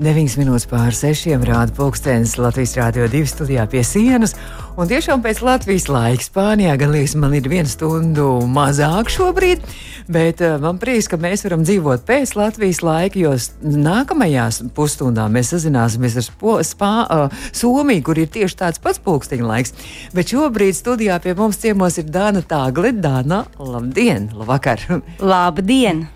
9 minūtes pār 6 rāda pulkstenis Latvijas Rādio 2 studijā pie sienas. Un tiešām pēc Latvijas laika Spānijā gan liekas, man ir viena stundu mazāk šobrīd, bet uh, man prieks, ka mēs varam dzīvot pēc Latvijas laika, jo nākamajās pusstundā mēs sazināsimies ar Spo, Spā, uh, Somiju, kur ir tieši tāds pats pulksteņa laiks. Bet šobrīd studijā pie mums ciemos ir Dāna Tāgle. Dāna, labdien, labvakar! Labdien!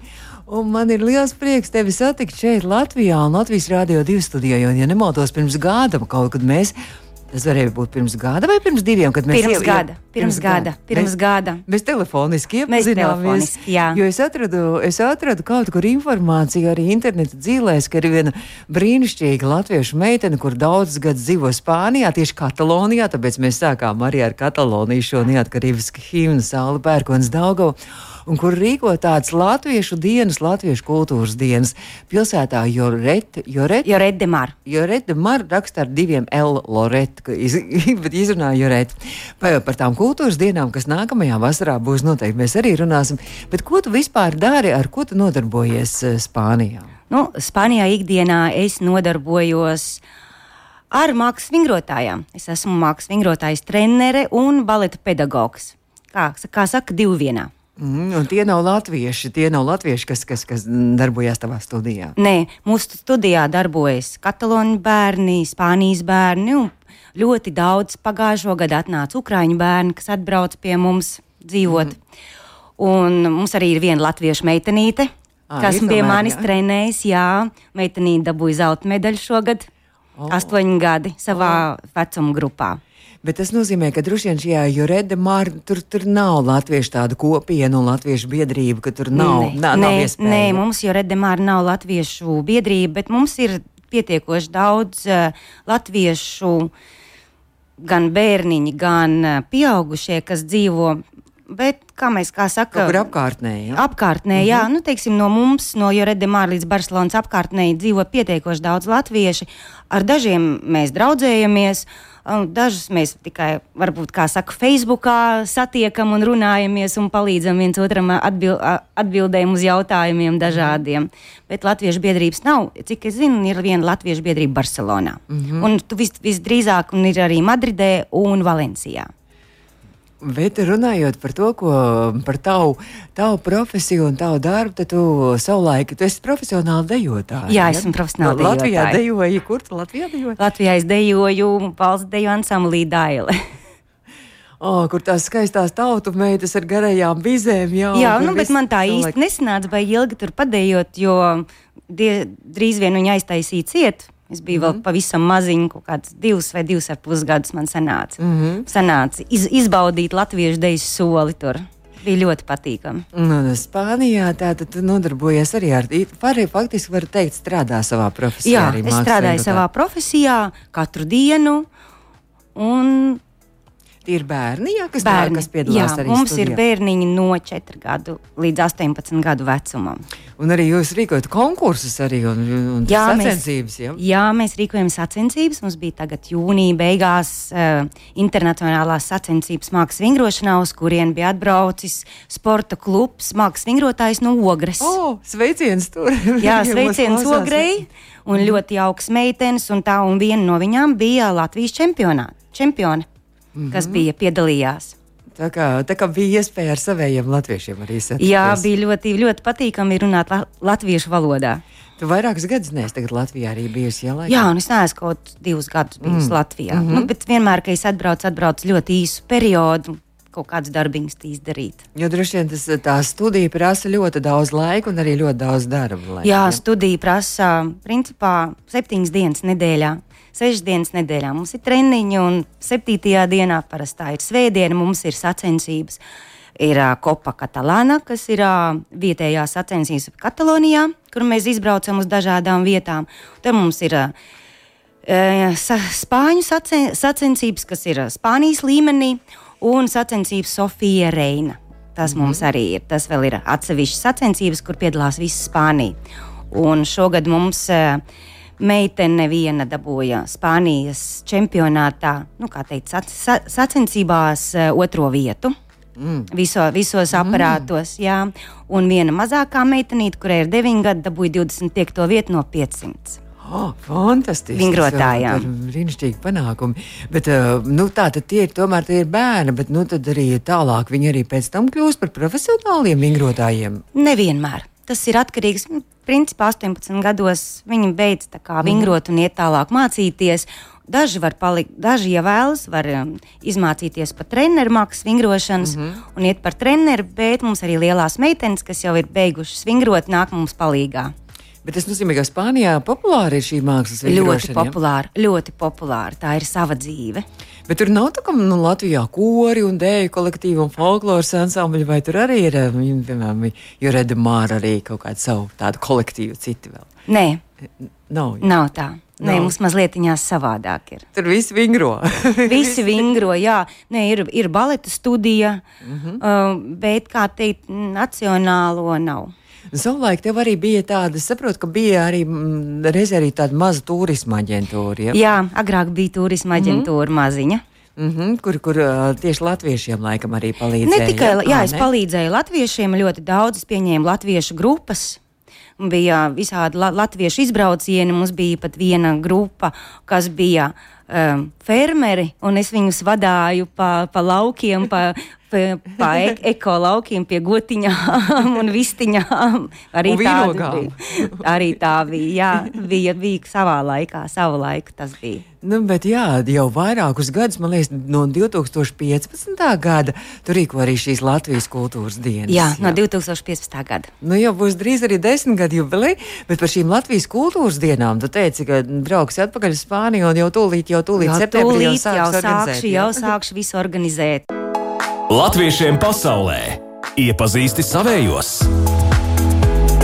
Un man ir liels prieks tevi satikt šeit, Latvijā, un Latvijas Rādio 2 studijā. Jo, ja nemaldos, pirms gada kaut kad mēs. Tas varēja būt pirms gada vai pirms diviem, kad mēs pirms jau, gada. Pirms, pirms gada, pirms mēs, gada. Mēs telefoniski iepazināmies. Jo es atradu, es atradu kaut kur informāciju arī interneta dzīvēs, ka ir viena brīnišķīga latviešu meitene, kur daudzus gadus dzīvo Spānijā, tieši Katalonijā. Tāpēc mēs sākām arī ar Kataloniju šo neatkarības himnu Saula Pērkons Daugavu un kur rīko tādas latviešu dienas, latviešu kultūras dienas pilsētā Joret, Joret, Joret de Mar. Joret de Mar raksta ar diviem L Loret, iz, bet izrunāja Joret. Par, tām kultūras dienām, kas nākamajā vasarā būs noteikti, mēs arī runāsim. Bet ko tu vispār dari, ar ko tu nodarbojies eh, Spānijā? Nu, Spānijā ikdienā es nodarbojos ar mākslas vingrotājām. Es esmu mākslas vingrotājs, trenere un baleta pedagogs. Kā, kā saka, divu vienā. Mm, un tie nav latvieši, tie nav latvieši, kas, kas, kas darbojas tavā studijā. Nē, mūsu studijā darbojas katalāņu bērni, spānijas bērni. Ļoti daudz pagājušo gadu atnāca ukrāņu bērni, kas atbrauc pie mums dzīvot. Mm. Un mums arī ir viena latviešu meitenīte, à, kas pie manis jā. trenējas. Jā, meitenīte dabūja zelta medaļu šogad, oh. astoņi gadi savā oh. vecuma grupā. Bet tas nozīmē, ka droši vien šajā jurēda mārā tur, tur nav latviešu tādu kopienu un latviešu biedrību, ka tur nav, nē, nav, nav iespēja. Nē, mums jurēda mārā nav latviešu biedrība, bet mums ir pietiekoši daudz uh, latviešu gan bērniņi, gan pieaugušie, kas dzīvo Bet, kā mēs kā sakām, tur apkārtnē, ja? apkārtnē, jā, mm -hmm. nu, teiksim, no mums, no Joredemāra līdz Barcelonas apkārtnē, dzīvo pietiekoši daudz latvieši. Ar dažiem mēs draudzējamies, dažus mēs tikai, varbūt, kā saka, Facebookā satiekam un runājamies un palīdzam viens otram atbil atbildēm uz jautājumiem dažādiem. Bet latviešu biedrības nav. Cik es zinu, ir viena latviešu biedrība Barcelonā. Mm -hmm. Un tu vis, visdrīzāk un ir arī Madridē un Valencijā. Bet runājot par to, ko par tavu, tavu profesiju un tavu darbu, tad tu savulaik, tu esi profesionāli dejotāja. Jā, esmu ja? profesionāli dejotāja. Latvijā dejoji, kur tu Latvijā dejoji? Latvijā es dejoju valsts deju ansamblī Daile. Oh, kur tās skaistās tautu meitas ar garajām bizēm. Jā, jā nu, bet man tā īsti nesanāca, vai ilgi tur padējot, jo die, drīz vien viņa aiztaisīja ciet. Es biju mm -hmm. vēl mhm. pavisam maziņš, kaut kāds divus vai divus ar pus gadus man sanāca. Mm -hmm. sanāca iz, izbaudīt latviešu deju soli tur. Bija ļoti patīkami. Nu, Spānijā tātad tu nodarbojies arī ar pārēju, faktiski var teikt, strādā savā profesijā. Jā, es strādāju savā profesijā katru dienu. Un ir bērni, jā, kas, bērni. Tā, kas piedalās jā, arī mums studijā. ir bērniņi no 4 gadu līdz 18 gadu vecumam. Un arī jūs rīkojat konkursus arī un, un jā, sacensības. Jā? jā, mēs rīkojam sacensības. Mums bija tagad jūnija beigās uh, internacionālās sacensības mākslas vingrošanā, uz kurien bija atbraucis sporta klubs mākslas vingrotājs no Ogres. Oh, sveiciens tur! jā, sveiciens Ogrei un mm. ļoti jauks meitenes un tā, un viena no viņām bija Latvijas čempionāta. Čempione mm -hmm. kas bija piedalījās. Tā kā, tā kā bija iespēja ar saviem latviešiem arī satikties. Jā, bija ļoti, ļoti patīkami runāt la latviešu valodā. Tu vairākus gadus neesi tagad Latvijā arī bijusi. Jā, jā un es neesmu kaut divus gadus bijusi mm. Latvijā. Mm -hmm. nu, bet vienmēr, kad es atbraucu, atbraucu ļoti īsu periodu. Kaut kādas darbiņas izdarīt. Jo droši vien tas, tā studija prasa ļoti daudz laika un arī ļoti daudz darba. Laika, jā, jā, studija prasa principā septiņas dienas nedēļā sešas dienas nedēļā. Mums ir treniņi, un septītajā dienā parasti tā ir svētdiena, mums ir sacensības. Ir uh, Kopa Katalāna, kas ir uh, vietējā sacensības Katalonijā, kur mēs izbraucam uz dažādām vietām. Tad mums ir uh, spāņu sacen, sacensības, kas ir Spānijas līmenī, un sacensības Sofija Reina. Tas mm. mums arī ir. Tas vēl ir atsevišķas sacensības, kur piedalās visa Spānija. Un šogad mums uh, Meitene viena dabūja Spānijas čempionātā, nu, kā teikt, sac, sa, sacensībās uh, otro vietu. Mm. Viso, visos aparātos, mm. jā. Un viena mazākā meitenīte, kurai ir 9 gadi, dabūja 25. vietu no 500. Oh, fantastiski. Vingrotājām. Brīnišķīgi panākumi. Bet, uh, nu, tā tad tie ir tomēr tie ir bērni, bet, nu, tad arī tālāk viņi arī pēc tam kļūst par profesionāliem vingrotājiem. Nevienmēr. Tas ir atkarīgs. nu, Principā 18 gados viņi beidz kā vingrot un iet tālāk mācīties. Daži var palikt, daži, ja vēlas, var um, izmācīties par treneru mākslas vingrošanas mm -hmm. un iet par treneru, bet mums arī lielās meitenes, kas jau ir beigušas vingrot, nāk mums palīdzīgā. Bet tas nozīmē, ka Spānijā populāra ir šī mākslas Ļoti vingrošana. ja? populāra, ļoti populāra. Tā ir sava dzīve. Bet tur nav tā, ka nu, Latvijā kori un dēļu kolektīvi un folkloras ansambļi, vai tur arī ir, um, piemēram, Jureda Māra arī kaut kādu savu tādu kolektīvu citi vēl. Nē, Nav. jā. nav tā. Nē, Nav. mums mazliet savādāk ir. Tur viss vingro. Visi vingro, jā, Nē, ir, ir baleta studija, mm. -hmm. uh, bet, kā teikt, nacionālo nav. Savulaik tev arī bija tāda, saprotu, ka bija arī mm, reizē arī tāda maza turisma aģentūra. Ja? Jā, agrāk bija turisma aģentūra mm -hmm. maziņa. Mm -hmm, kur kur ā, tieši latviešiem laikam arī palīdzēja. Ne tikai, jā, Ā, es ne? palīdzēju latviešiem ļoti daudz, pieņēmu latviešu grupas. Bija visādi la latviešu izbraucieni, mums bija pat viena grupa, kas bija um, fermeri, un es viņus vadīju pa, pa laukiem, pa, pa, pa e eko laukiem pie gotiņām un vistiņām. Arī, Un vīnogām. bija. arī tā bija, jā, bija, bija savā laikā, savu laiku tas bija. Nu, bet jā, jau vairākus gadus, man liekas, no 2015. gada tur rīko arī šīs Latvijas kultūras dienas. Jā, no 2015. gada. Nu, jau būs drīz arī desmit gadu jubileja, bet par šīm Latvijas kultūras dienām tu teici, ka brauksi atpakaļ uz Spāniju un jau tūlīt, jau tūlīt Jā, septembrī jau tūlīt jau sāks organizēt, sākšu, jau sākšu visu organizēt. Latviešiem pasaulē iepazīsti savējos.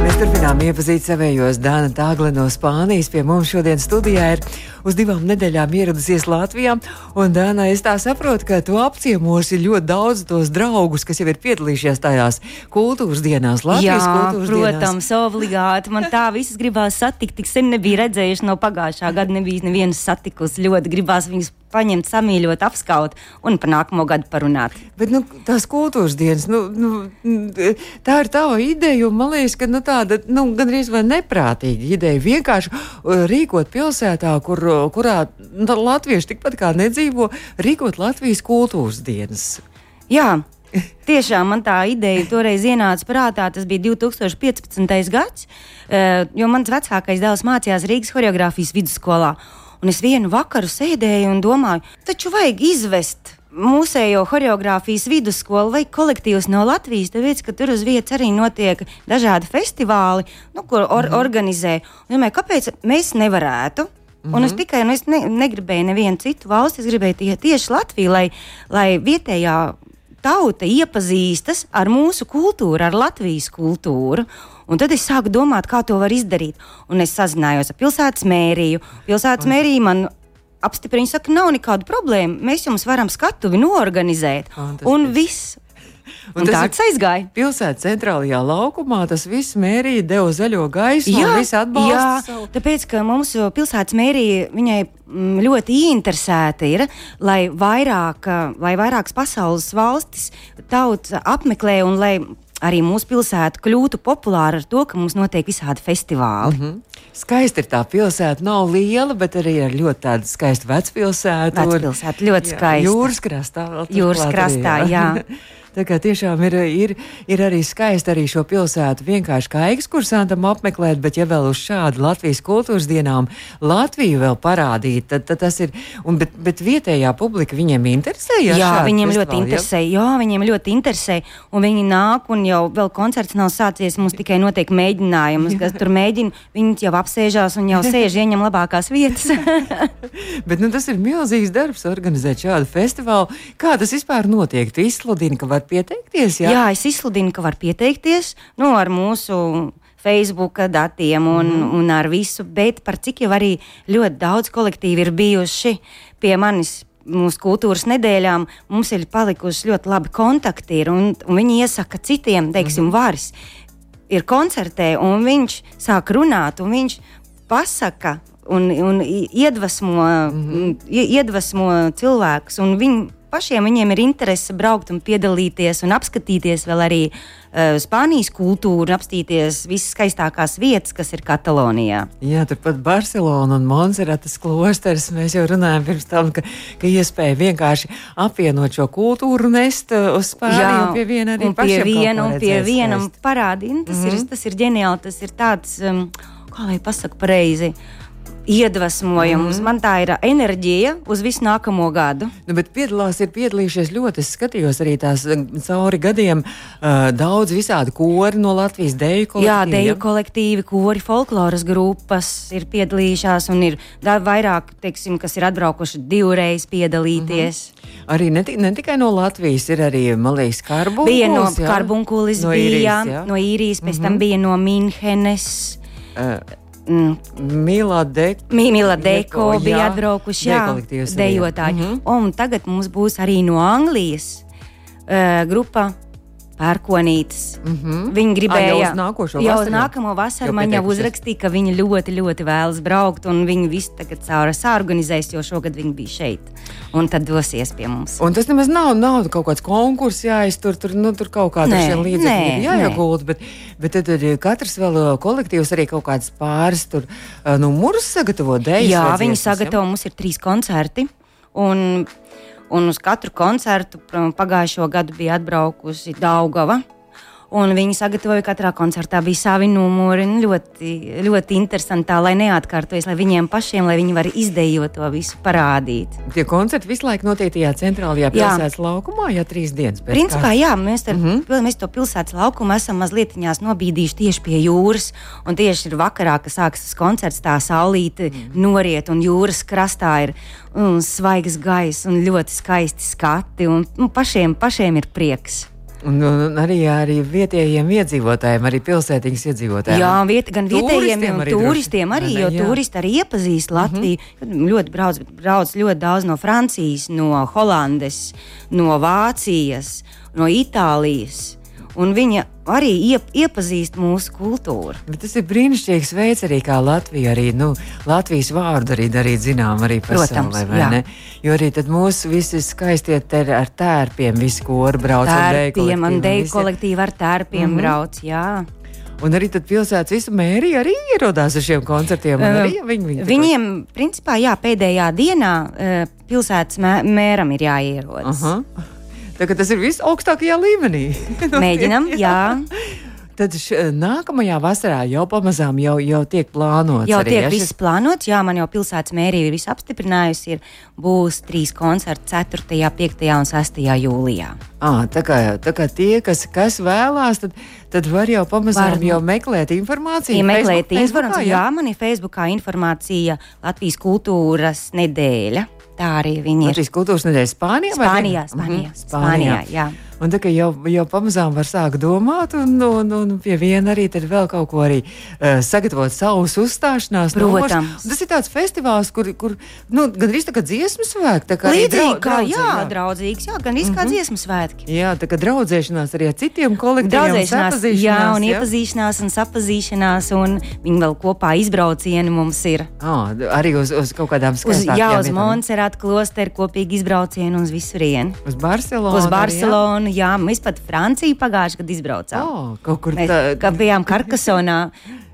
Mēs turpinām iepazīt savējos Dāna Tāgle no Spānijas. Pie mums šodien studijā ir uz divām nedēļām ieradusies Latvijā. Un, Dāna, es tā saprotu, ka tu apciemosi ļoti daudz tos draugus, kas jau ir piedalījušies tajās kultūras dienās, Latvijas Jā, kultūras dienās. protams, obligāti. Man tā viss gribās satikt. Tik sen nebija redzējuši no pagājušā gada, nebija nevienas satikusi. Ļoti gribās viņus paņemt, samīļot, apskaut un par nākamo gadu parunāt. Bet nu, tās kultūras dienas, nu, nu, tā ir tava ideja. un Man liekas, ka nu, tāda nu, gandrīz vai neprātīga ideja vienkārši uh, rīkot pilsētā, kur, uh, kurā nu, latvieši tikpat kā nedzīvo, rīkot Latvijas kultūras dienas. Jā, tiešām man tā ideja toreiz ienāca prātā. Tas bija 2015. gads, eh, jo mans vecākais dēls mācījās Rīgas choreogrāfijas vidusskolā. Un es vienu vakaru sēdēju un domāju, taču vajag izvest mūsējo choreogrāfijas vidusskolu vai kolektīvus no Latvijas, tāpēc, ka tur uz vietas arī notiek dažādi festivāli, nu, kur or Mhm. organizē. Un Domāju, kāpēc mēs nevarētu? Un Mhm. es tikai nu, es ne, negribēju nevienu citu valsti, es gribēju tie, tieši Latviju, lai, lai vietējā tauta iepazīstas ar mūsu kultūru, ar Latvijas kultūru. Un tad es sāku domāt, kā to var izdarīt. Un es sazinājos ar pilsētas mēriju. Pilsētas mērija man apstiprina, saka, nav nekādu problēmu. Mēs jums varam skatuvi noorganizēt. Fantastiski. Un viss. Un, un tas tāds aizgāja. Pilsētas centrālajā laukumā tas viss mērīja, deva zaļo gaisu, un visi atbalsta jā, savu. tāpēc, ka mums pilsētas mērija viņai mm, ļoti ieinteresēta ir, lai vairāk, lai vairākas pasaules valstis tauta apmeklē un lai arī mūsu pilsēta kļūtu populāra ar to, ka mums notiek visādi festivāli. Mm -hmm. Skaisti ir tā pilsēta, nav liela, bet arī ar ļoti tādu skaistu vecpilsētu. Vecpilsēta ļoti Jā, skaista. Jūras krastā. vēl Jūras turklāt arī, krastā, jā. Tā kā tiešām ir, ir, ir arī skaisti arī šo pilsētu vienkārši kā ekskursantam apmeklēt, bet ja vēl uz šādu Latvijas kultūras dienām Latviju vēl parādīt, tad, tad tas ir, un, bet, bet vietējā publika viņiem interesē. Jā, šādi viņiem ļoti festivāli, ja? interesē. Jā, viņiem ļoti interesē. Un viņi nāk, un jau vēl koncerts nav sācies. Mums tikai notiek mēģinājums, kas tur mēģina. Viņi jau apsēžās un jau sēž, ieņem labākās vietas. Bet nu, tas ir milzīgs darbs organizēt šādu festivālu. Kā tas vispār notiek? Tu izsludini, ka var pieteikties. Jā, Jā es izsludinu, ka var pieteikties nu, ar mūsu. Facebook datiem un, mm. un ar visu, bet par cik jau arī ļoti daudz kolektīvi ir bijuši pie manis mūsu kultūras nedēļām, mums ir palikuši ļoti labi kontakti, ir, un, un viņi iesaka citiem, teiksim, mm. varis ir koncertē, un viņš sāk runāt, un viņš pasaka un, un iedvesmo, mm -hmm. iedvesmo cilvēkus. Viņi pašiem viņiem ir interese braukt un piedalīties un apskatīties vēl arī uh, Spānijas kultūru, apstīties visas skaistākās vietas, kas ir Katalonijā. Jā, turpat Barcelona un Monserratas klosters. Mēs jau runājam pirms tam, ka, ka iespēja vienkārši apvienot šo kultūru un nest uh, uz Spāniju Jā, pie viena arī pie viena un pie vienam parādīt. Nu, tas, mm -hmm. ir, mhm. tas ir ģeniāli, tas ir tāds, um, kā lai pasaka pareizi. Uh, iedvesmojums. Mm. Man tā ir enerģija uz visu nākamo gadu. Nu, bet piedalās, ir piedalījušies ļoti. Es skatījos arī tās cauri gadiem uh, daudz visādi kori no Latvijas deju kolektīviem. Jā, deju kolektīvi, kori, folkloras grupas ir piedalījušās un ir vairāk, teiksim, kas ir atbraukuši divreiz piedalīties. Mm -hmm. Arī ne, ne tikai no Latvijas, ir arī, man liekas, karbunkulis. Bija no karbunkulis, no īrijas, bija, jā? no īrijas, pēc mm -hmm. tam mhm. bija no Minhenes. Uh, Mm. Mīlā Deko, Mīlā Deko bija atbraukuši, dejotāji. Mm -hmm. Un tagad mums būs arī no Anglijas uh, grupa pērkonītes. Mm -hmm. Viņi gribēja jau uz nākošo jau uz nākamo vasaru. Man jau uzrakstīja, ka viņi ļoti, ļoti vēlas braukt, un viņi visi tagad cauri sāorganizēs, jo šogad viņi bija šeit. Un tad dosies pie mums. Un tas nemaz nav, nav kaut kāds konkurss, jāiztur, tur, nu, tur kaut kāda līdzekļa jāiegulda, bet, bet tad ir katrs vēl kolektīvs arī kaut kāds pāris tur numurus sagatavo dēļ. Jā, viņi sagatavo, mums ir trīs koncerti. Un Un uz katru koncertu pagājušo gadu bija atbraukusi Daugava. Un viņi sagatavoja katrā koncertā, bija savi numuri. Nu, ļoti, ļoti interesanti, lai neatkārtojas, lai viņiem pašiem, lai viņi varētu izdejot to visu parādīt. Tie koncerti visu laiku notiek tajā centrālajā pilsētas jā. laukumā, ja trīs dienas pēc tam. Principā, jā, mēs, ar, mm -hmm. mēs to pilsētas laukumu esam mazliet nobīdījuši tieši pie jūras. Un tieši ir vakarā, kad sākas tas koncerts, tā saulīte mm -hmm. noriet un jūras krastā ir un svaigs gaiss un ļoti skaisti skati. Un, un pašiem, pašiem ir prieks. Un, un arī, arī vietējiem iedzīvotājiem, arī pilsētiņas iedzīvotājiem. Jā, viet, gan vietējiem, gan arī turistiem arī, jo jā. turisti arī iepazīst Latviju. Mm -hmm. Ļoti brauc, brauc ļoti daudz no Francijas, no Holandes, no Vācijas, no Itālijas un viņa arī iep, iepazīst mūsu kultūru. Bet tas ir brīnišķīgs veids arī kā Latvija, arī nu, Latvijas vārdu arī darīt zinām arī pasaulē, vai jā. ne? Jo arī tad mūsu visi skaistie ter ar tērpiem, visi kori brauc ar deju kolektīvu. Man deju kolektīvu ar tērpiem mm -hmm. brauc, jā. Un arī pilsētas visa mērija arī ierodās ar šiem koncertiem. Arī, viņi, viņi viņiem, principā, jā, pēdējā dienā pilsētas mē, mēram ir jāierodas. Tagad tas ir viss augstākajā līmenī. Mēģinam, jā. Tad š, nākamajā vasarā jau pamazām jau, jau tiek plānots. Jau arī, tiek ja, viss šis... plānots, jā, man jau pilsētas mērija ir viss apstiprinājusi. Ir, būs trīs koncerti 4., 5. un 6. jūlijā. À, tā, kā, tā kā tie, kas, kas vēlās, tad, tad var jau pamazām var, jau meklēt informāciju. Ja meklēt informāciju, jā. jā, man ir Facebookā informācija Latvijas kultūras nedēļa. Tā arī viņi ir. Latvijas kultūras nedēļa Spānijā? Spānijā, Spānijā, mm -hmm. Spānijā, Spānijā, jā. Un tā kā jau, jau pamazām var sākt domāt, un, un, un pie viena arī vēl kaut ko arī uh, sagatavot savus uzstāšanās. Protams. Tas ir tāds festivāls, kur, kur nu, gandrīz tā kā dziesmu svētki. Tā kā Līdzīgi kā, jā, jā, draudzīgs, jā, gandrīz mm -hmm. kā dziesmu svētki. Jā, tā kā draudzēšanās arī ar citiem kolektīviem. Draudzēšanās, jā, un jā? iepazīšanās un sapazīšanās, un viņi vēl kopā izbraucieni mums ir. Ah, arī uz, uz kaut kādām skaistākām. Jā, uz Monserratu klosteru kopīgi izbraucienu uz visurienu. Uz Barcelonu. Uz Barcelonu jā, mēs pat Franciju pagājušajā gadā izbraucām. Oh, kaut kur mēs, tā. Bijām Karkasonā.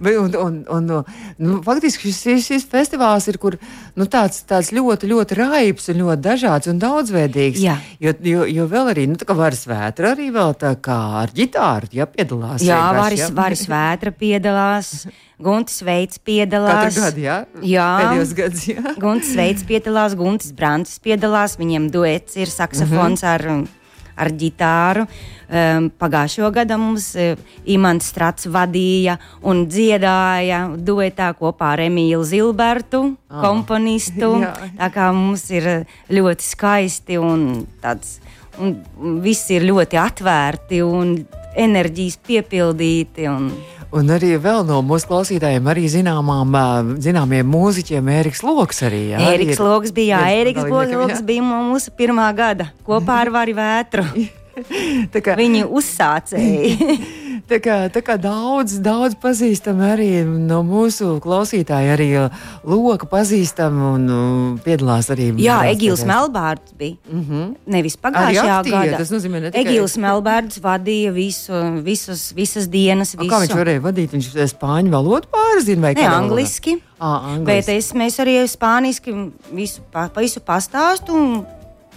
Un, un, un, nu, faktiski šis, šis festivāls ir kur, nu, tāds, tāds ļoti, ļoti raibs un ļoti dažāds un daudzveidīgs. Jā. Jo, jo, jo vēl arī nu, varas vētra arī vēl tā kā ar ģitāru ja, piedalās. Jā, varas, ja? varas vētra piedalās. Guntis Veits piedalās. Gadu, jā? Jā. Pēdējos gadus, jā. Guntis Veits piedalās, Guntis Brantis piedalās, viņiem duets ir saksofons mm -hmm. ar ar ģitāru. Um, pagājušo gadu mums uh, Imants Strats vadīja un dziedāja duetā kopā ar Emīlu Zilbertu, oh. komponistu. Tā kā mums ir ļoti skaisti un tāds. Un viss ir ļoti atvērti un enerģijas piepildīti. Un... Un arī vēl no mūsu klausītājiem, arī zināmām, zināmiem mūziķiem, Eriks Loks. Arī, jā, Eriks ir, Loks bija, jā, Eriks Loks bija mūsu pirmā gada kopā ar Vari Vētru. kā, Viņi uzsācēji. Tā kā, tā kā daudz, daudz pazīstam arī no mūsu klausītāja, arī loka pazīstam un uh, piedalās arī. Jā, Egīls Melbārds bija. Mm -hmm. Nevis pagājušajā gadā. tas nozīmē ne tikai- Egīls Melbārds vadīja visu, visus, visas dienas. A, Visu. Kā viņš varēja vadīt? Viņš spāņu valodu pārzina vai Ne, kādā valodā? angliski. Bet angliski. es, mēs arī spāniski visu, pa visu pastāstu. un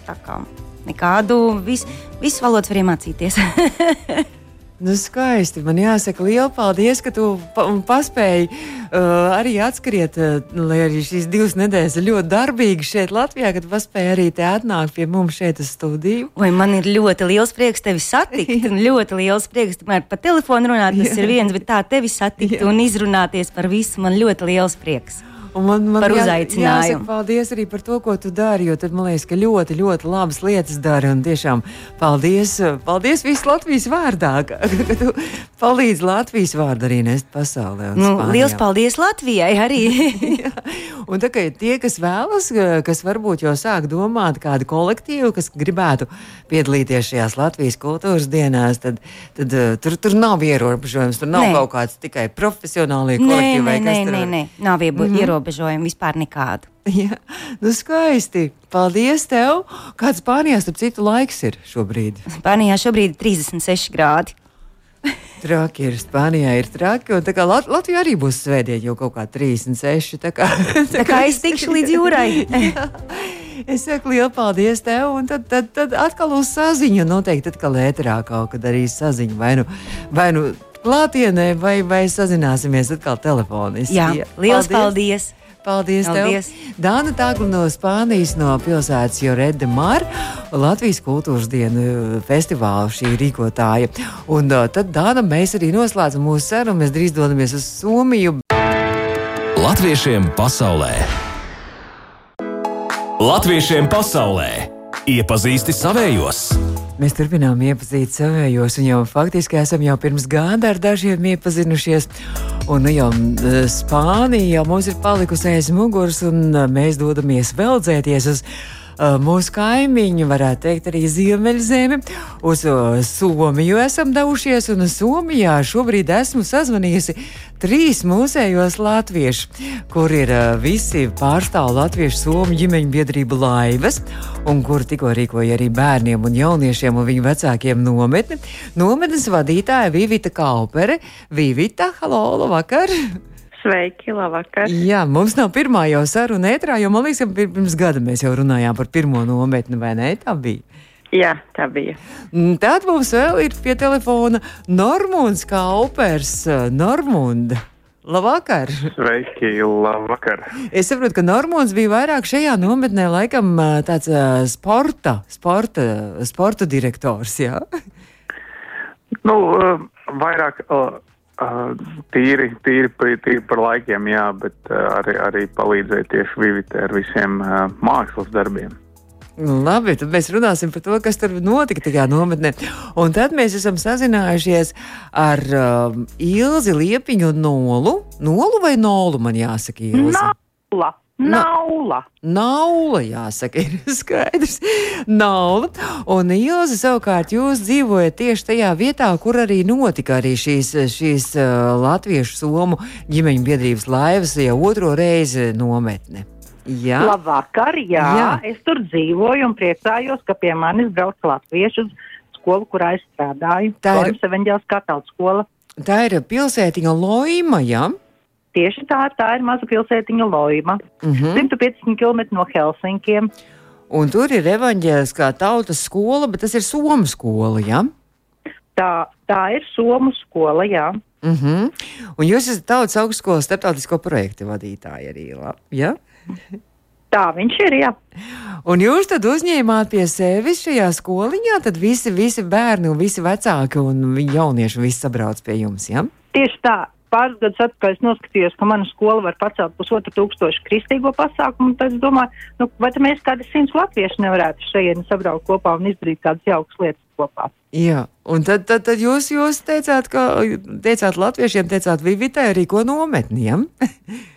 Tā kā nekādu, vis, visu valodu var iemācīties. Nu, skaisti. Man jāsaka, liela paldies, ka tu pa paspēji uh, arī atskriet, uh, lai arī šīs divas nedēļas ir ļoti darbīgi šeit Latvijā, kad paspēji arī te atnākt pie mums šeit uz studiju. Vai man ir ļoti liels prieks tevi satikt, ļoti liels prieks tomēr pa telefonu runāt, tas ir viens, bet tā tevi satikt un izrunāties par visu, man ļoti liels prieks. Man, man Par jā- uzaicinājumu. Jāsaka, paldies arī par to, ko tu dari, jo tad man liekas, ka ļoti, ļoti labas lietas dari. Un tiešām paldies, paldies visu Latvijas vārdā, ka, ka tu palīdzi Latvijas vārdu arī nest pasaulē. Nu, liels paldies Latvijai arī! Un tā kā tie, kas vēlas, kas varbūt jau sāk domāt kādu kolektīvu, kas gribētu piedalīties šajās Latvijas kultūras dienās, tad, tad uh, tur, tur nav ierobežojums. Tur nav Nē. kaut kāds tikai profesionāli Nē, kolektīvi. nē, nē, nē, var- nē. nav iebu- ierobežojumu vispār nekādu. Jā, nu skaisti. Paldies tev. Kāds Spānijā, starp citu, laiks ir šobrīd? Spānijā šobrīd ir 36 grādi. Traki ir, Spānijā ir traki, un tā kā Lat Latvijā arī būs svētdien jau kaut kā 36. Tā kā, Tā kā es tikšu līdz jūrai. Es saku lielu paldies tev, un tad, tad, tad atkal uz saziņu. Noteikti atkal ēterā kaut kad arī saziņu. Vai nu, vai nu klātienē, vai, vai sazināsimies atkal telefoniski. Jā, liels paldies! Paldies, Paldies. tev! Dāna Tāgla no Spānijas, no pilsētas Jorede Mar, Latvijas kultūras dienu festivāla šī rīkotāja. Un uh, tad, Dāna, mēs arī noslēdzam mūsu sarunu. Mēs drīz dodamies uz Somiju. Latviešiem pasaulē! Latviešiem pasaulē! Iepazīsti savējos! Mēs turpinām iepazīt savējos, un jau faktiski esam jau pirms gada ar dažiem iepazinušies. Un nu jau Spānija jau mums ir palikusi aiz muguras, un mēs dodamies veldzēties uz uh, mūsu kaimiņu, varētu teikt, arī Ziemeļzemi. Uz uh, Somiju esam devušies, un Somijā šobrīd esmu sazvanījusi trīs mūsējos latviešus, kur ir uh, visi pārstāv latviešu somu ģimeņu biedrību laivas, un kur tikko rīkoja arī bērniem un jauniešiem un viņu vecākiem nometni. Nometnes vadītāja Vivita Kaupere. Vivita, halo, labvakar! Sveiki, labvakar. Jā, mums nav pirmā jau saruna ētrā, jo man liekas, ka pir- pirms gada mēs jau runājām par pirmo nometni, vai ne? Tā bija. Jā, tā bija. Mm, Tad mums vēl ir pie telefona Normūns Kaupers. Normunda. Labvakar! Sveiki, labvakar. Es saprotu, ka Normons bija vairāk šajā nometnē, laikam tāds sporta, sporta, sporta direktors. Jā? Nu, uh, vairāk uh, tīri, tīri, par- tīri par laikiem, jā, bet uh, arī, arī palīdzēja tieši Vivite ar visiem uh, mākslas darbiem. Labi, tad mēs runāsim par to, kas tur notika tajā nometnē. Un tad mēs esam sazinājušies ar um, Ilzi Liepiņu Nolu. Nolu vai Nolu man jāsaka, Ilzi? Naula. Naula. Naula, jāsaka, ir skaidrs. Naula. Un Ilzi, savukārt, jūs dzīvojat tieši tajā vietā, kur arī notika arī šīs, šīs uh, latviešu somu ģimeņu biedrības laivas jau otro reizi nometne. Jā, Labvakar, jā. Jā. Es tur dzīvoju un priecājos, ka pie manis brauc latviešu uz skolu, kurā es strādāju. Tā ir- evaņģēlas katoļu skola. tā ir pilsētiņa Loima, jā. Tieši tā, tā ir maza pilsētiņa Loima. Uh -huh. 150 km no Helsinkiem. Un tur ir evanģēliskā tautas skola, bet tas ir Somu skola, jā. Tā, tā ir Somu skola, jā. Uh -huh. Un jūs esat tautas augstskolas starptautisko projektu vadītāji arī, labi, jā? Tā viņš ir, jā. Un jūs tad uzņēmāt pie sevis šajā skoliņā, tad visi, visi bērni visi vecāki un jaunieši visi sabrauc pie jums, jā? Tieši tā. Pāris gadus atpakaļ noskatījos, ka mana skola var pacelt pusotru tūkstošu kristīgo pasākumu. Tad es domāju, nu, vai mēs kādi simts latvieši nevarētu šeit sabraukt kopā un izdarīt kādas jaukas lietas kopā. Jā, un tad, tad, tad jūs, jūs teicāt, ka teicāt latviešiem, teicāt Vivitai arī ko nometniem.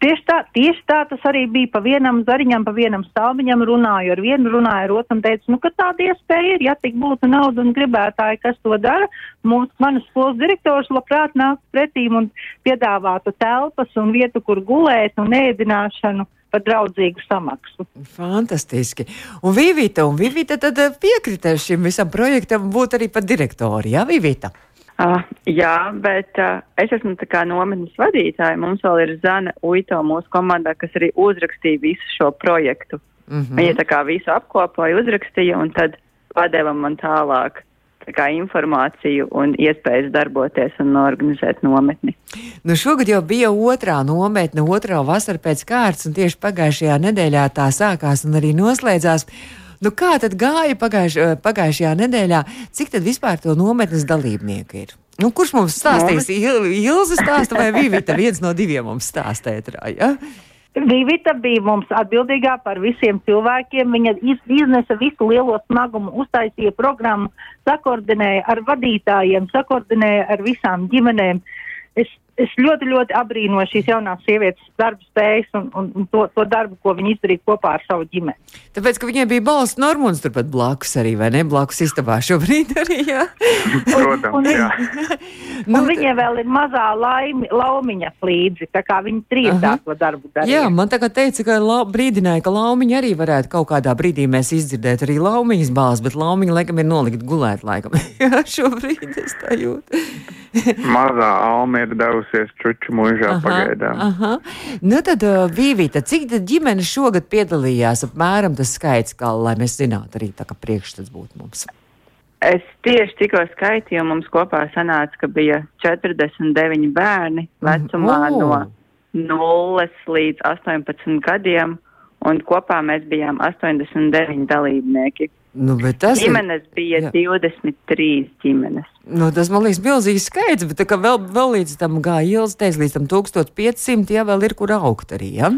Tieši tā, tieši tā tas arī bija pa vienam zariņam, pa vienam stāviņam runāju ar vienu, runāju ar otru un teicu, nu, ka tāda iespēja ir, ja tik būtu nauda un gribētāji, kas to dara. Mums, manas skolas direktors labprāt nāk pretīm un piedāvātu telpas un vietu, kur gulēt un ēdināšanu par draudzīgu samaksu. Fantastiski. Un Vivita, un Vivita tad piekrita šim visam projektam būt arī par direktoru, jā, Vivita? Uh, jā, bet uh, es esmu tā kā nometnes vadītāja. Mums vēl ir Zana Uito mūsu komandā, kas arī uzrakstīja visu šo projektu. Mm -hmm. Viņa tā kā visu apkopoja, uzrakstīja un tad padeva man tālāk tā kā informāciju un iespējas darboties un organizēt nometni. Nu šogad jau bija otrā nometne, otrā vasara pēc kārtas, un tieši pagājušajā nedēļā tā sākās un arī noslēdzās. Nu, kā tad gāja pagājuš, eh, pagājušajā nedēļā? Cik tad vispār to nometnes dalībnieku ir? Nu, kurš mums stāstīs? Il, Ilza stāsta vai Vivita? Viens no diviem mums stāstēja. Ja? Vivita bija mums atbildīgā par visiem cilvēkiem. Viņa iznesa visu lielo smagumu, uztaisīja programmu, sakoordinēja ar vadītājiem, sakoordinēja ar visām ģimenēm. Es es ļoti, ļoti abrīnoju šīs jaunās sievietes darba spējas un, un, un to, to darbu, ko viņi izdarīja kopā ar savu ģimeni. Tāpēc, ka viņiem bija balss Normons turpat blakus arī, vai ne? Blakus istabā šobrīd arī, jā. Protams, un, jā. nu, un viņiem vēl ir mazā laimi, laumiņa līdzi, tā kā viņi trīs to darbu darīja. Jā, man tagad teica, ka lau, brīdināja, ka laumiņa arī varētu kaut kādā brīdī mēs izdzirdēt arī laumiņas balss, bet laumiņa laikam ir nolikt gulēt laikam. jā, šobrīd es tā jūtu. Mazā alma ir devusies čuču mūžā aha, pagaidām. Aha. Nu tad, Vīvīta, cik tad ģimene šogad piedalījās apmēram tas skaits, kā lai mēs zinātu arī tā, ka priekšstats būtu mums? Es tieši tikko skaitīju, mums kopā sanāca, ka bija 49 bērni vecumā mm. oh. no 0 līdz 18 gadiem, un kopā mēs bijām 89 dalībnieki. Nu, ģimenes ir, bija jā. 23 ģimenes. Nu, tas man liekas milzīgs skaits, bet vēl, vēl līdz tam gāja ielas, teiks, līdz tam 1500, ja vēl ir kur augt arī, ja?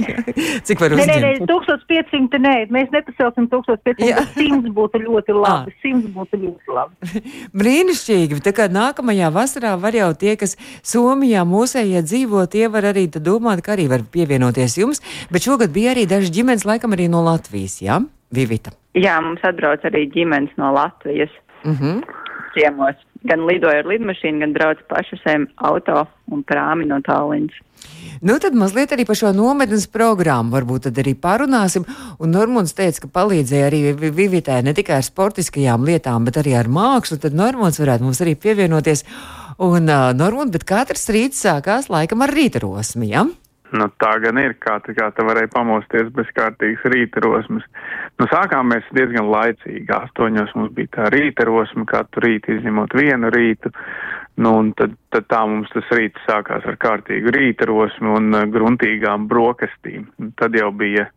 Cik var uzņemt? Nē, nē, 1500, nē, mēs nepacelsim 1500, jā. 100 būtu ļoti labi, 100 būtu ļoti labi. Brīnišķīgi, tā kā nākamajā vasarā var jau tie, kas Somijā mūsējie dzīvo, tie var arī domāt, ka arī var pievienoties jums, bet šogad bija arī daži ģimenes laikam arī no Latvijas, jā? Ja? Vivita. Jā, mums atbrauc arī ģimenes no Latvijas. Mm -hmm. Ciemos. Gan lidoja ar lidmašīnu, gan brauc pašasēm auto un prāmi no tāliņas. Nu, tad mazliet arī par šo nometnes programmu varbūt tad arī parunāsim. Un Normons teica, ka palīdzēja arī Vivitai ne tikai ar sportiskajām lietām, bet arī ar mākslu. Tad Normons varētu mums arī pievienoties. Un uh, Normons, bet katrs rīts sākās laikam ar rītarosmi, ja? Nu, tā gan ir, kā, kā te varēja pamosties bez kārtīgas rīta rosmes. Nu, sākām mēs diezgan laicīgi. Astoņos mums bija tā rīta rosme, katru rītu izņemot vienu rītu. Nu, un tad, tad tā mums tas rīts sākās ar kārtīgu rīta rosmi un uh, gruntīgām brokastīm. Un tad jau bija,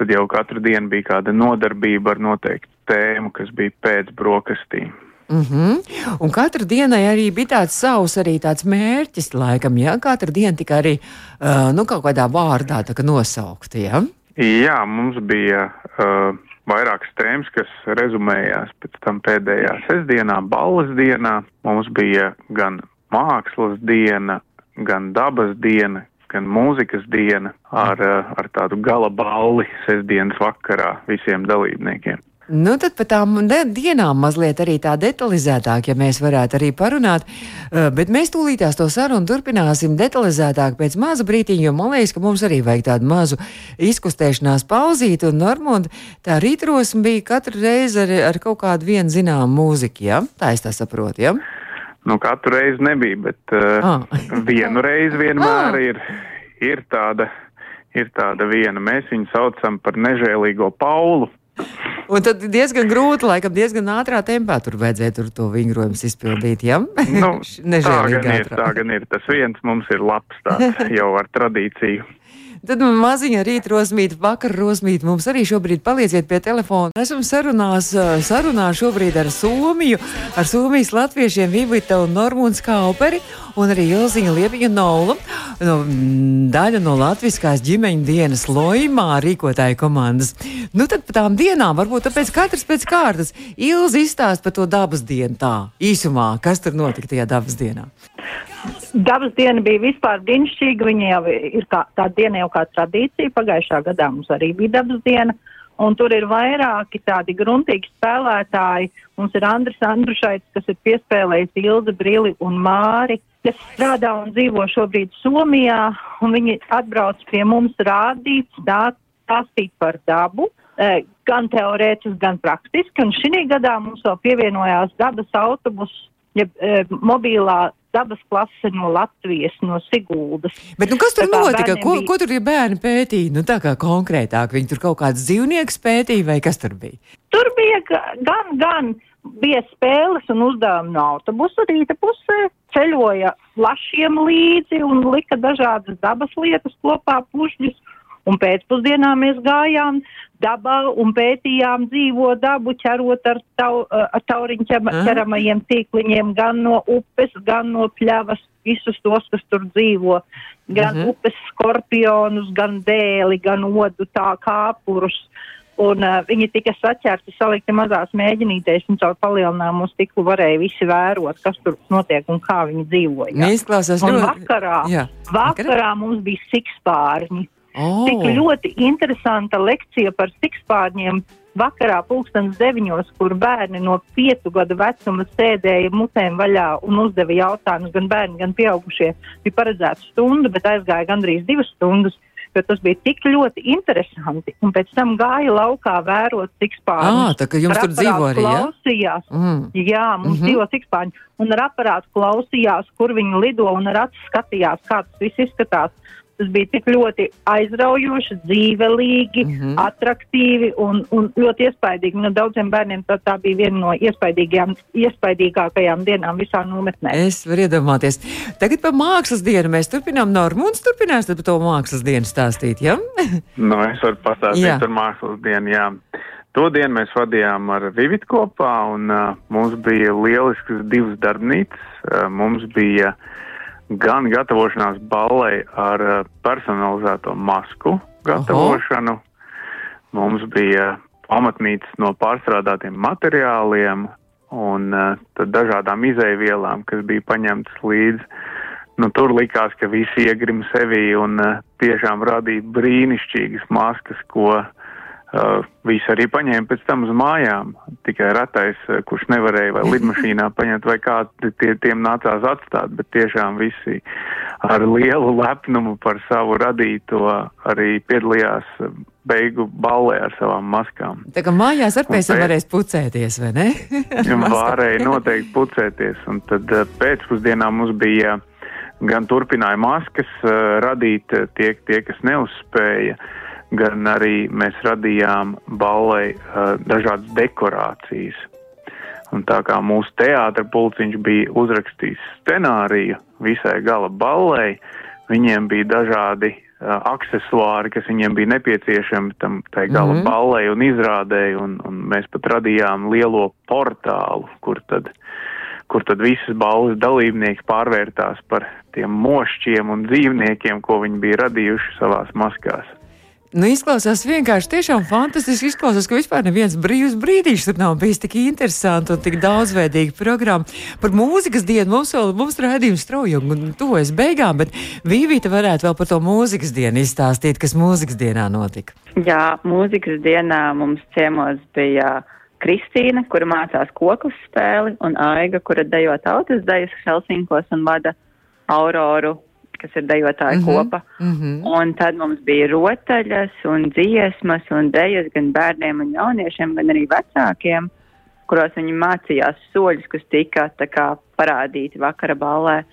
tad jau katru dienu bija kāda nodarbība ar noteiktu tēmu, kas bija pēc brokastīm. Mm -hmm. Un katru dienai arī bija tāds savs arī tāds mērķis, laikam, ja katru dienu tikai arī uh, nu, kaut kādā vārdā tā, nosaukta. Ja? Jā, mums bija uh, vairākas tēmas, kas rezumējās pēc tam pēdējā sestdienā, balvas dienā. Mums bija gan mākslas diena, gan dabas diena, gan mūzikas diena ar, uh, ar tādu gala balli sestdienas vakarā visiem dalībniekiem. Nu, tad par tām dienām mazliet arī tā detalizētāk, ja mēs varētu arī parunāt. Uh, bet mēs tūlītās to sarunu turpināsim detalizētāk pēc maza brītiņa, jo man liekas, ka mums arī vajag tādu mazu izkustēšanās pauzīti. Un Normunda tā rītrosme bija katru reizi ar, ar kaut kādu vienu zināmu mūziku, ja? Tā es tā saprotu, ja? Nu, katru reizi nebija, bet uh, ah. vienu reizi vienmēr ah. ir, ir tāda. Ir tāda viena, mēs viņu saucam par nežēlīgo Paulu. Un tad diezgan grūti, laikam, diezgan ātrā tempā tur vajadzēja tur to vingrojumu izpildīt. Ja? Nu, tā gan ir, tā gan ir. Tas viens mums ir labs tāds jau ar tradīciju. Tad man maziņa rīt rosmīta, vakar rosmīta. Mums arī šobrīd palieciet pie telefona. Esam sarunās, sarunā šobrīd ar Somiju, ar Somijas latviešiem Vivita un Normūns Kauperi un arī Ilziņa Liepiņa Noula. No, daļa no latviskās ģimeņu dienas lojumā rīkotāju komandas. Nu tad par tām dienām varbūt tāpēc katrs pēc kārtas Ilzi izstāst par to dabas dienu tā īsumā, kas tur notika tajā dabas dienā. Dabas diena bija vispār brīnišķīga. Viņa jau ir kā, tā diena jau kā tradīcija. Pagājušā gadā mums arī bija dabas diena. Un tur ir vairāki tādi gruntīgi spēlētāji. Mums ir Andris Andrušaits, kas ir piespēlējis Ilzi Brili un Māri, kas strādā un dzīvo šobrīd Somijā. Viņi atbrauc pie mums rādīt, stāstīt par dabu. Eh, gan teorētiski, gan praktiski. Un šī gadā mums vēl pievienojās dabas autobus, ja, e, mobilā dabas klase no Latvijas, no Siguldas. Bet, nu, kas tur notika? Ko, bija... ko tur bija bērni pētīja? Nu, tā kā konkrētāk, viņi tur kaut kāds dzīvnieks pētīja vai kas tur bija? Tur bija gan, gan bija spēles un uzdevumi no autobusa rīta pusē, ceļoja plašiem līdzi un lika dažādas dabas lietas kopā pušļus. Un pēcpusdienā mēs gājām dabā un pētījām dzīvo dabu, ķerot ar, tau, ar tauriņu ķeramajiem tīkliņiem gan no upes, gan no pļavas, visus tos, kas tur dzīvo. Gan uh mhm. -huh. upes skorpionus, gan dēli, gan odu tā kāpurus. Un uh, viņi tika saķerti, salikti mazās mēģinītēs, un caur palielinājumu stiklu varēja visi vērot, kas tur notiek un kā viņi dzīvoja. Izklausās ļoti. Vakarā, jā. vakarā mums bija sikspārņi. Oh. Tik ļoti interesanta lekcija par sikspārņiem vakarā pulkstens deviņos, kur bērni no piecu gadu vecuma sēdēja mutēm vaļā un uzdeva jautājumus gan bērni, gan pieaugušie. Bija paredzēta stunda, bet aizgāja gandrīz divas stundas. Jo tas bija tik ļoti interesanti. Un pēc tam gāja laukā vērot sikspārņus. Ah, tā kā jums tur dzīvo arī, ja? Klausījās. Mm. Jā, mums mm -hmm. dzīvo sikspārņi. Un ar aparātu klausījās, kur viņi lido un ar acu skatījās, kā tas viss izskatās. Tas bija tik ļoti aizraujoši, dzīvelīgi, mm -hmm. attraktīvi un, un ļoti iespaidīgi. Nu, daudziem bērniem tā, tā bija viena no iespaidīgākajām dienām visā nometnē. Es varu iedomāties. Tagad par mākslas dienu mēs turpinām. Normūns turpinās par to mākslas dienu stāstīt, ja? nu, es varu pastāstīt jā. par mākslas dienu, jā. To dienu mēs vadījām ar Vivitu kopā, un uh, mums bija lielisks divas darbnīcas. Uh, mums bija uh, gan gatavošanās ballei ar eh, personalizēto masku gatavošanu. Aha. Mums bija pamatnīcas no pārstrādātiem materiāliem un uh, dažādām izēvielām, kas bija paņemtas līdzi. Nu, tur likās, ka visi iegrim sevī un uh, tiešām radīja brīnišķīgas maskas, ko uh, Uh, visi arī paņēma pēc tam uz mājām. Tikai retais, uh, kurš nevarēja vai lidmašīnā paņemt, vai kā tie, tiem nācās atstāt, bet tiešām visi ar lielu lepnumu par savu radīto arī piedalījās uh, beigu ballē ar savām maskām. Tā kā mājās ar pēc tam varēs pucēties, vai ne? varēja noteikti pucēties, un tad pēcpusdienā mums bija gan turpināja maskas radīt tie, tie kas neuzspēja. Uh, gan arī mēs radījām ballei uh, dažādas dekorācijas. Un tā kā mūsu teātra pulciņš bija uzrakstījis scenāriju visai gala ballei, viņiem bija dažādi uh, aksesuāri, kas viņiem bija nepieciešami tam tai gala mm -hmm. ballei un izrādēji, un, un mēs pat radījām lielo portālu, kur tad, kur tad visas balvas dalībnieki pārvērtās par tiem mošķiem un dzīvniekiem, ko viņi bija radījuši savās maskās. Nu, izklausās vienkārši tiešām fantastiski. Izklausās, ka vispār neviens brīvs brīdis tur nav bijis tik interesants un tik daudzveidīga programma. Par mūzikas dienu mums vēl mums rādījums strauji un tuvojas beigām, bet Vīvīta varētu vēl par to mūzikas dienu izstāstīt, kas mūzikas dienā notika. Jā, mūzikas dienā mums ciemos bija. Kristīna, kura mācās koklas spēli, un Aiga, kura dejo tautas dejas Helsinkos un vada Auroru kas ir dejotāja mm -hmm. kopa. Mm -hmm. Un tad mums bija rotaļas un dziesmas un dejas gan bērniem un jauniešiem, gan arī vecākiem, kuros viņi mācījās soļus, kas tika kā, parādīti vakara ballē.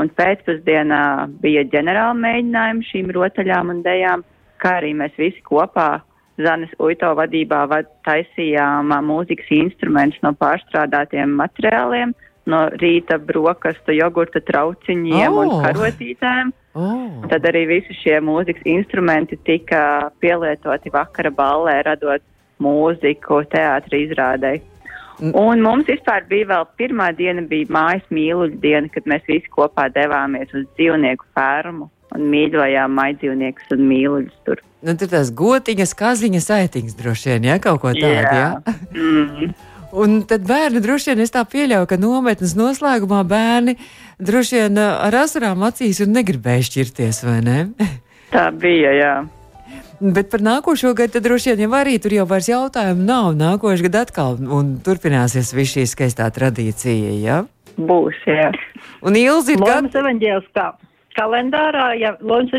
Un pēcpusdienā bija ģenerāla mēģinājumi šīm rotaļām un dejām, kā arī mēs visi kopā Zanes Uito vadībā vad, taisījām mūzikas instrumentus no pārstrādātiem materiāliem no rīta brokastu, jogurta trauciņiem oh. un karotītēm. Oh. Tad arī visi šie mūzikas instrumenti tika pielietoti vakara ballē, radot mūziku teātri izrādēji. Mm. Un mums vispār bija vēl pirmā diena, bija mājas mīluļu diena, kad mēs visi kopā devāmies uz dzīvnieku fermu un mīļojām maidzīvniekus un mīluļus tur. Nu, tur tās gotiņas, kaziņas, aitiņas droši vien, ja kaut ko tādu, jā. jā? mm. Un tad bērni droši vien es tā pieļauju, ka nometnes noslēgumā bērni droši vien uh, ar asarām acīs un negribēja šķirties, vai ne? Tā bija, jā. Bet par nākošo gadu tad droši vien jau arī tur jau vairs jautājumu nav. Nākošais gads atkal un turpināsies viss šī skaistā tradīcija, ja? Būs, jā. Un Ilzi ir Lomas gatavi. evaņģēliskā kalendārā, ja Lomas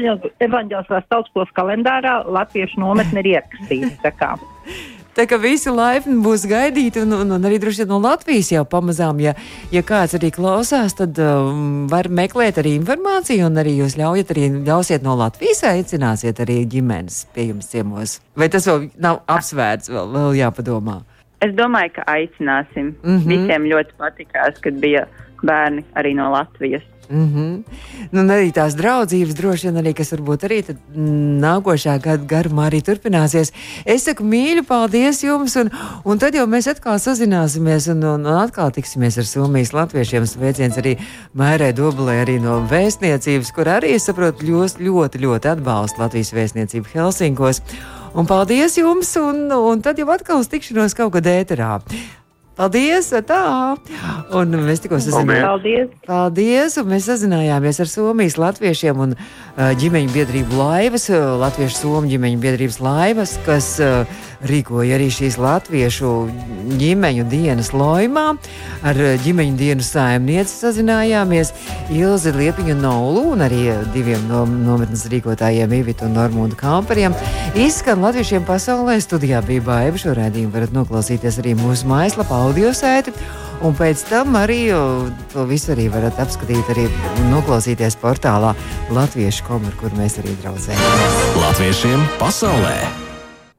evaņģēliskās tautiskos kalendārā latviešu nometne ir ierakstīta. tā kā. Visi laipni būs gaidīti, un, un, un arī droši vien no Latvijas jau pamazām, ja, ja kāds arī klausās, tad um, var meklēt arī informāciju, un arī jūs ļaujat arī ļausiet no Latvijas, aicināsiet arī ģimenes pie jums ciemos. Vai tas vēl nav apsvērts, vēl, vēl jāpadomā? Es domāju, ka aicināsim. Mm. -hmm. Visiem ļoti patikās, kad bija bērni arī no Latvijas. Mm -hmm. nu, arī tās draudzības, droši vien arī, kas varbūt arī tad, nākošā gada garumā arī turpināsies. Es saku mīļu, paldies jums, un, un tad jau mēs atkal sazināsimies un, un, un atkal tiksimies ar Somijas latviešiem. Sveiciens arī Mērē Dobelē, arī no vēstniecības, kur arī, es saprotu, ļoti, ļoti, ļoti atbalsta Latvijas vēstniecību Helsinkos. Un paldies jums, un, un tad jau atkal uz tikšanos kaut kad ēterā. Paldies! Tā! Un mēs tikko sazinājāmies. Paldies! Paldies! Un mēs sazinājāmies ar Somijas latviešiem un uh, ģimeņu biedrību laivas, uh, Latviešu Somiju ģimeņu biedrības laivas, kas uh, rīkoja arī šīs latviešu ģimeņu dienas loimā. Ar uh, ģimeņu dienu saimnieci sazinājāmies Ilzi Liepiņu Nolu un arī uh, diviem no, nometnes rīkotājiem Ivitu un Normundu Kamperiem. Izskan latviešiem pasaulē studijā bija baiva. Šo rādījumu varat noklausīties arī mūsu mājaslapā audio sēti. Un pēc tam arī to visu arī varat apskatīt, arī noklausīties portālā Latviešu komu, ar kur mēs arī draudzējamies. Latviešiem pasaulē!